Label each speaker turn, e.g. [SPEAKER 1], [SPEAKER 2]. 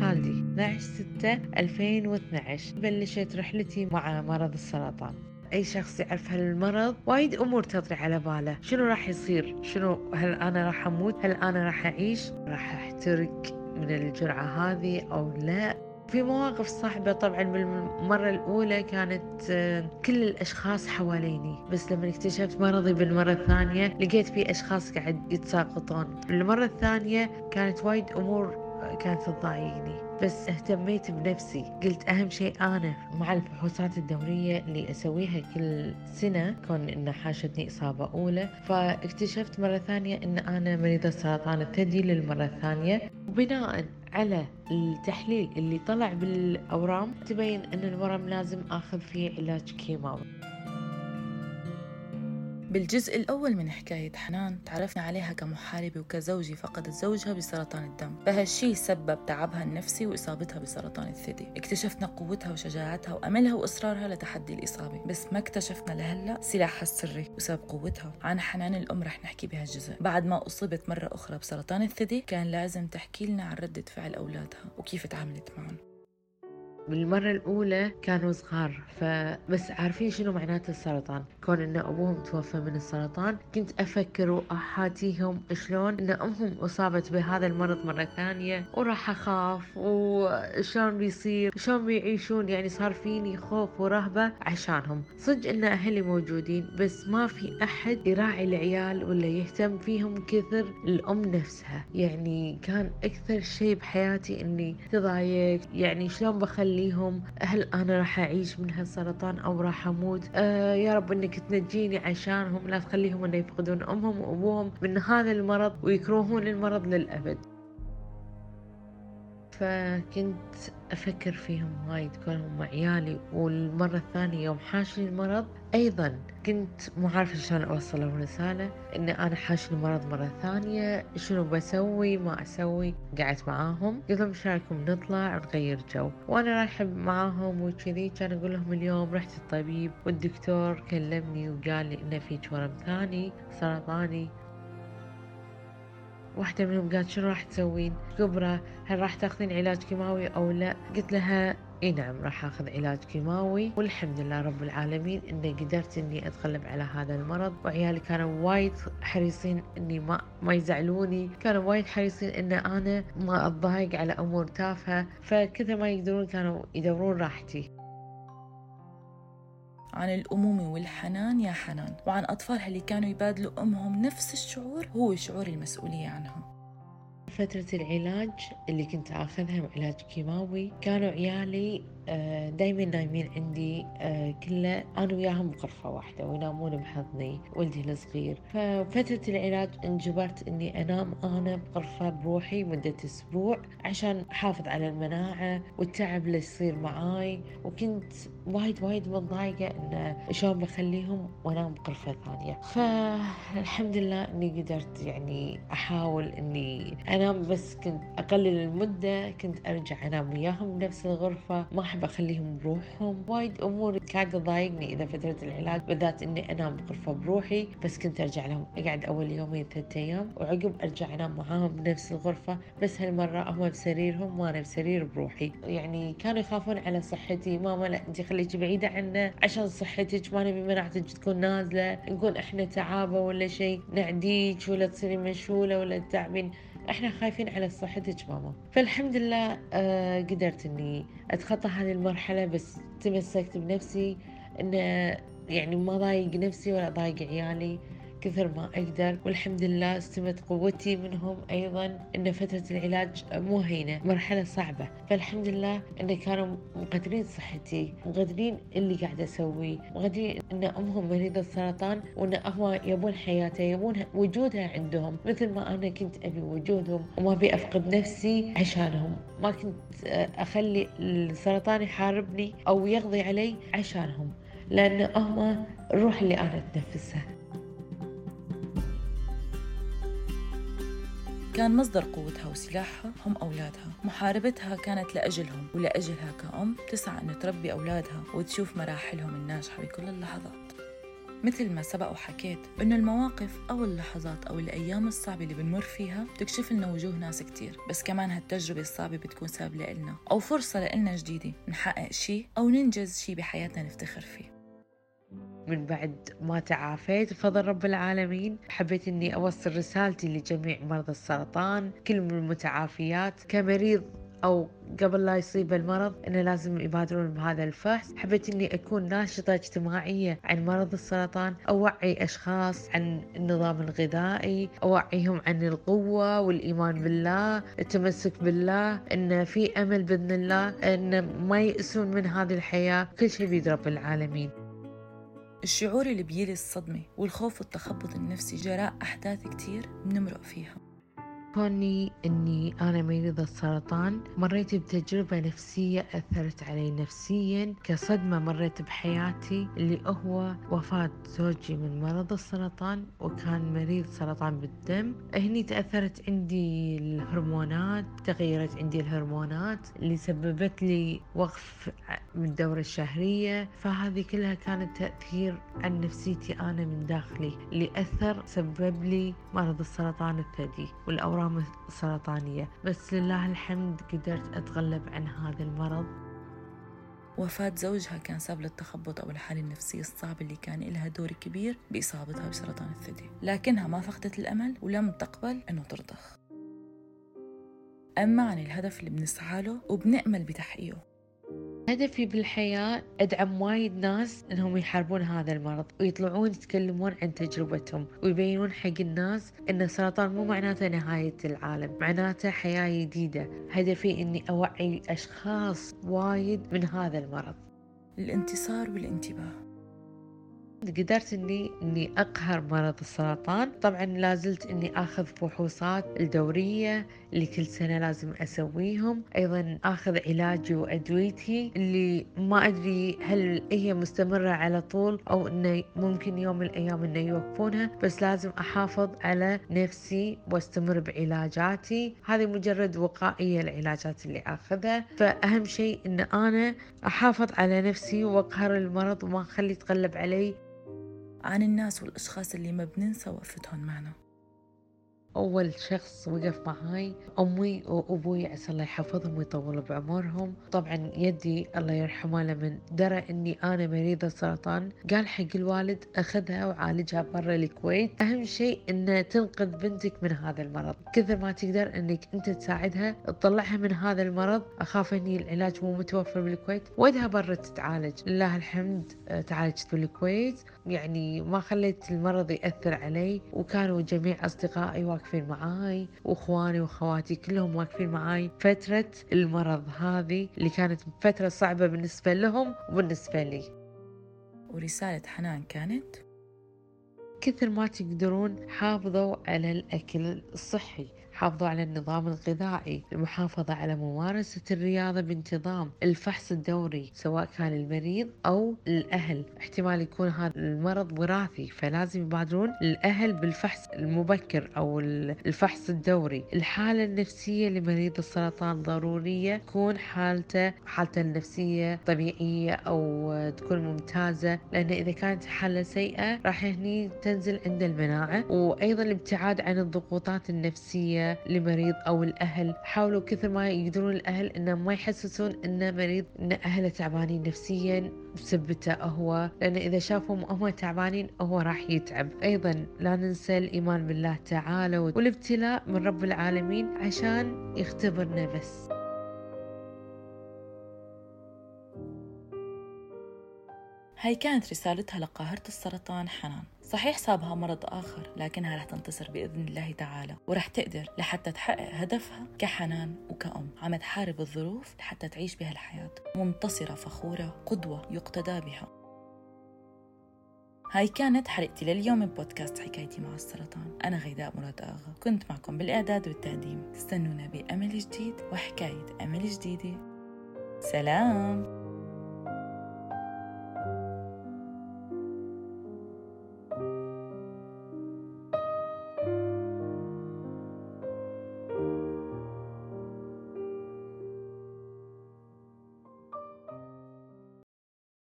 [SPEAKER 1] خالدي 12 6 2012 بلشت رحلتي مع مرض السرطان. أي شخص يعرف هالمرض وايد أمور تطري على باله. شنو راح يصير؟ شنو؟ هل أنا راح أموت؟ هل أنا راح أعيش؟ راح أحترق من الجرعة هذه أو لا؟ في مواقف صعبة طبعا. بالمرة الأولى كانت آه، كل الأشخاص حواليني. بس لما اكتشفت مرضي بالمرة الثانية لقيت في أشخاص قاعد يتساقطون. المرة الثانية كانت وايد أمور كانت تضايقني بس اهتميت بنفسي. قلت أهم شيء أنا مع الفحوصات الدورية اللي أسويها كل سنة كون إن حاشتني إصابة أولى. فاكتشفت مرة ثانية إن أنا مريضة سرطان الثدي للمرة الثانية وبناء على التحليل اللي طلع بالأورام تبين أن الورم لازم أخذ فيه علاج كيماوي.
[SPEAKER 2] بالجزء الأول من حكاية حنان تعرفنا عليها كمحاربة وكزوجة فقدت زوجها بسرطان الدم. فهالشي سبب تعبها النفسي وإصابتها بسرطان الثدي. اكتشفنا قوتها وشجاعتها وأملها وإصرارها لتحدي الإصابة. بس ما اكتشفنا لهلأ سلاحها السري وسبب قوتها. عن حنان الأم رح نحكي بهالجزء. بعد ما أصيبت مرة أخرى بسرطان الثدي كان لازم تحكي لنا عن ردة فعل أولادها وكيف تعاملت معهم.
[SPEAKER 1] بالمرة الأولى كانوا صغار فبس عارفين شنو معناته السرطان؟ كون إن أبوهم توفى من السرطان كنت أفكر وأحاتيهم شلون إن أمهم أصابت بهذا المرض مرة ثانية وراح أخاف وشلون بيصير شلون بيعيشون؟ يعني صار فيني خوف ورهبة عشانهم. صدق إن أهلي موجودين بس ما في أحد يراعي العيال ولا يهتم فيهم كثر الأم نفسها. يعني كان أكثر شيء بحياتي إني تضايق يعني شلون بخلي أخليهم هل أنا راح أعيش من هالسرطان أو راح أموت؟ آه يا رب أنك تنجيني عشانهم لا تخليهم أن يفقدون أمهم وأبوهم من هذا المرض ويكرهون المرض للأبد. فكنت أفكر فيهم وايد كونهم عيالي والمرة الثانية يوم حاشني المرض أيضا كنت مو عارفة شلون أوصل لهم رسالة إن أنا حاشني المرض مرة ثانية شنو بسوي ما أسوي قعدت معاهم قلت لهم رايكم نطلع ونغير جو. وأنا رايحة معاهم وكذي كان أقول لهم اليوم رحت الطبيب والدكتور كلمني وقال لي إن فيك ورم ثاني سرطاني. واحدة منهم قالت شنو راح تسوين؟ كبرى هل راح تاخذين علاج كيماوي أو لا؟ قلت لها إي نعم راح آخذ علاج كيماوي. والحمد لله رب العالمين إني قدرت إني أتغلب على هذا المرض. وعيالي كانوا وايد حريصين إني ما ما يزعلوني. كانوا وايد حريصين إن أنا ما أتضايق على أمور تافهة. فكثر ما يقدرون كانوا يدورون راحتي.
[SPEAKER 2] عن الأمومة والحنان يا حنان وعن أطفالها اللي كانوا يبادلوا أمهم نفس الشعور هو شعور المسؤولية عنهم.
[SPEAKER 1] فترة العلاج اللي كنت أخذها علاج كيماوي كانوا عيالي دايما نايمين عندي آه، كله أنا وياهم بغرفة واحدة وينامون بحضني ولدي الصغير. ففترة العلاج انجبرت أني أنام أنا بغرفة بروحي مدة أسبوع عشان أحافظ على المناعة والتعب اللي يصير معاي. وكنت وايد وايد متضايقة إن شلون بخليهم وأنام بغرفة ثانية. فالحمد لله إني قدرت يعني أحاول إني أنام بس كنت أقلل المدة كنت أرجع أنام وياهم بنفس الغرفة. ما أحب أخليهم بروحهم. وايد أمور كانت تضايقني إذا فترة العلاج بالذات إني أنام بغرفة بروحي بس كنت أرجع لهم. أقعد أول يومين ثلاثة أيام وعقب أرجع أنام معاهم بنفس الغرفة. بس هالمرة هم بسريرهم وأنا بسرير بروحي. يعني كانوا يخافون على صحتي. ماما لا أنت خليكي بعيدة عنا عشان صحتك ما نبي مناعتك تكون نازلة. نكون إحنا تعابة ولا شيء. نعديك ولا تصيري مشغولة ولا تعبين. إحنا خايفين على صحتك ماما. فالحمد لله آه قدرت إني أتخطى هذه المرحلة بس تمسكت بنفسي انه يعني ما ضايق نفسي ولا ضايق عيالي. كثر ما أقدر والحمد لله استمت قوتي منهم أيضا أن فترة العلاج مو هينة مرحلة صعبة. فالحمد لله أن كانوا مقدرين صحتي مقدرين اللي قاعدة أسويه مقدرين أن أمهم مريضة سرطان وأن هم يبون حياتها يبون وجودها عندهم. مثل ما أنا كنت أبي وجودهم وما أبي أفقد نفسي عشانهم. ما كنت أخلي السرطان يحاربني أو يقضي علي عشانهم. لأن هم الروح اللي أنا أتنفسها
[SPEAKER 2] كان مصدر قوتها وسلاحها هم أولادها. محاربتها كانت لأجلهم ولأجلها كأم تسعى أن تربي أولادها وتشوف مراحلهم الناجحة بكل اللحظات. مثل ما سبق وحكيت إنه المواقف أو اللحظات أو الأيام الصعبة اللي بنمر فيها بتكشف لنا وجوه ناس كتير. بس كمان هالتجربة الصعبة بتكون سبب لنا أو فرصة لنا جديدة نحقق شيء أو ننجز شيء بحياتنا نفتخر فيه.
[SPEAKER 1] من بعد ما تعافيت. بفضل رب العالمين حبيت إني أوصل رسالتي لجميع مرضى السرطان كل من المتعافيات. كمريض أو قبل لا يصيب المرض أنه لازم يبادرون بهذا الفحص. حبيت أني أكون ناشطة اجتماعية عن مرض السرطان أوعي أشخاص عن النظام الغذائي أوعيهم عن القوة والإيمان بالله التمسك بالله أن في أمل بإذن الله أن ما يأسون من هذه الحياة. كل شيء بيد رب العالمين.
[SPEAKER 2] الشعور اللي بيلي الصدمة والخوف والتخبط النفسي جراء أحداث كتير بنمرق فيها.
[SPEAKER 1] كوني إني أنا مريضة سرطان مريت بتجربة نفسية أثرت علي نفسيا. كصدمة مريت بحياتي اللي هو وفاة زوجي من مرض السرطان وكان مريض سرطان بالدم. هني تأثرت عندي الهرمونات تغيرت عندي الهرمونات اللي سببت لي وقف من الدورة الشهرية. فهذه كلها كانت تأثير عن نفسيتي أنا من داخلي اللي أثر سبب لي مرض السرطان الثدي والأورام الأورام السرطانية بس لله الحمد قدرت أتغلب عن هذا المرض.
[SPEAKER 2] وفاة زوجها كان سبب للتخبط أو الحالة النفسية الصعبة اللي كان لها دور كبير بإصابتها بسرطان الثدي. لكنها ما فقدت الأمل ولم تقبل أنه ترضخ. أما عن الهدف اللي بنسعى له وبنأمل بتحقيقه.
[SPEAKER 1] هدفي بالحياة أدعم وايد ناس إنهم يحاربون هذا المرض ويطلعون يتكلمون عن تجربتهم ويبينون حق الناس إن السرطان مو معناته نهاية العالم معناته حياة جديدة. هدفي إني أوعي أشخاص وايد من هذا المرض.
[SPEAKER 2] الانتصار والانتباه.
[SPEAKER 1] قدرت اني إني أقهر مرض السرطان. طبعا لازلت إني آخذ فحوصات الدورية اللي كل سنة لازم أسويهم. أيضا آخذ علاجي وأدويتي اللي ما أدري هل هي مستمرة على طول أو إنه ممكن يوم من الأيام إنه يوقفونها بس لازم أحافظ على نفسي وأستمر بعلاجاتي. هذه مجرد وقائية العلاجات اللي آخذها. فأهم شيء إن أنا أحافظ على نفسي وأقهر المرض وما اخلي يتغلب علي.
[SPEAKER 2] عن الناس والأشخاص اللي ما بننسى وقفتهم معنا.
[SPEAKER 1] أول شخص وقف معاي أمي وأبوي عسى الله يحفظهم ويطول بعمرهم. طبعا يدي الله يرحمه لما درى أني أنا مريضة سرطان. قال حق الوالد أخذها وعالجها برا الكويت. أهم شيء أن تنقذ بنتك من هذا المرض. كثر ما تقدر أنك أنت تساعدها تطلعها من هذا المرض. أخاف أني العلاج مو متوفر بالكويت. ودها برا تتعالج. لله الحمد آه، تعالجت بالكويت. يعني ما خليت المرض يأثر علي. وكانوا جميع أصدقائي واقفين معاي وإخواني وأخواتي كلهم واقفين معاي. فترة المرض هذه اللي كانت فترة صعبة بالنسبة لهم وبالنسبة لي.
[SPEAKER 2] ورسالة حنان كانت؟
[SPEAKER 1] كثر ما تقدرون حافظوا على الأكل الصحي. حافظوا على النظام الغذائي المحافظة على ممارسة الرياضة بانتظام الفحص الدوري سواء كان المريض أو الأهل احتمال يكون هذا المرض وراثي فلازم يبادرون الأهل بالفحص المبكر أو الفحص الدوري. الحالة النفسية لمريض السرطان ضرورية تكون حالته حالته النفسية طبيعية أو تكون ممتازة لأن إذا كانت حالة سيئة راح هني تنزل عند المناعة. وأيضا الابتعاد عن الضغوطات النفسية لمريض أو الأهل. حاولوا كثر ما يقدرون الأهل إنه ما يحسسون ان مريض إن أهله تعبانين نفسيا بسبته هو. لأن إذا شافهم هم تعبانين هو راح يتعب. أيضا لا ننسى الإيمان بالله تعالى والابتلاء من رب العالمين عشان يختبرنا بس.
[SPEAKER 2] هاي كانت رسالتها لقاهرة السرطان حنان. صحيح صابها مرض آخر لكنها رح تنتصر بإذن الله تعالى ورح تقدر لحتى تحقق هدفها كحنان وكأم. عم تحارب الظروف لحتى تعيش بهالحياة. منتصرة فخورة قدوة يقتدى بها. هاي كانت حلقتي لليوم من بودكاست حكايتي مع السرطان. أنا غيداء مراد آغا. كنت معكم بالإعداد والتقديم. استنونا بأمل جديد وحكاية أمل جديدة. سلام!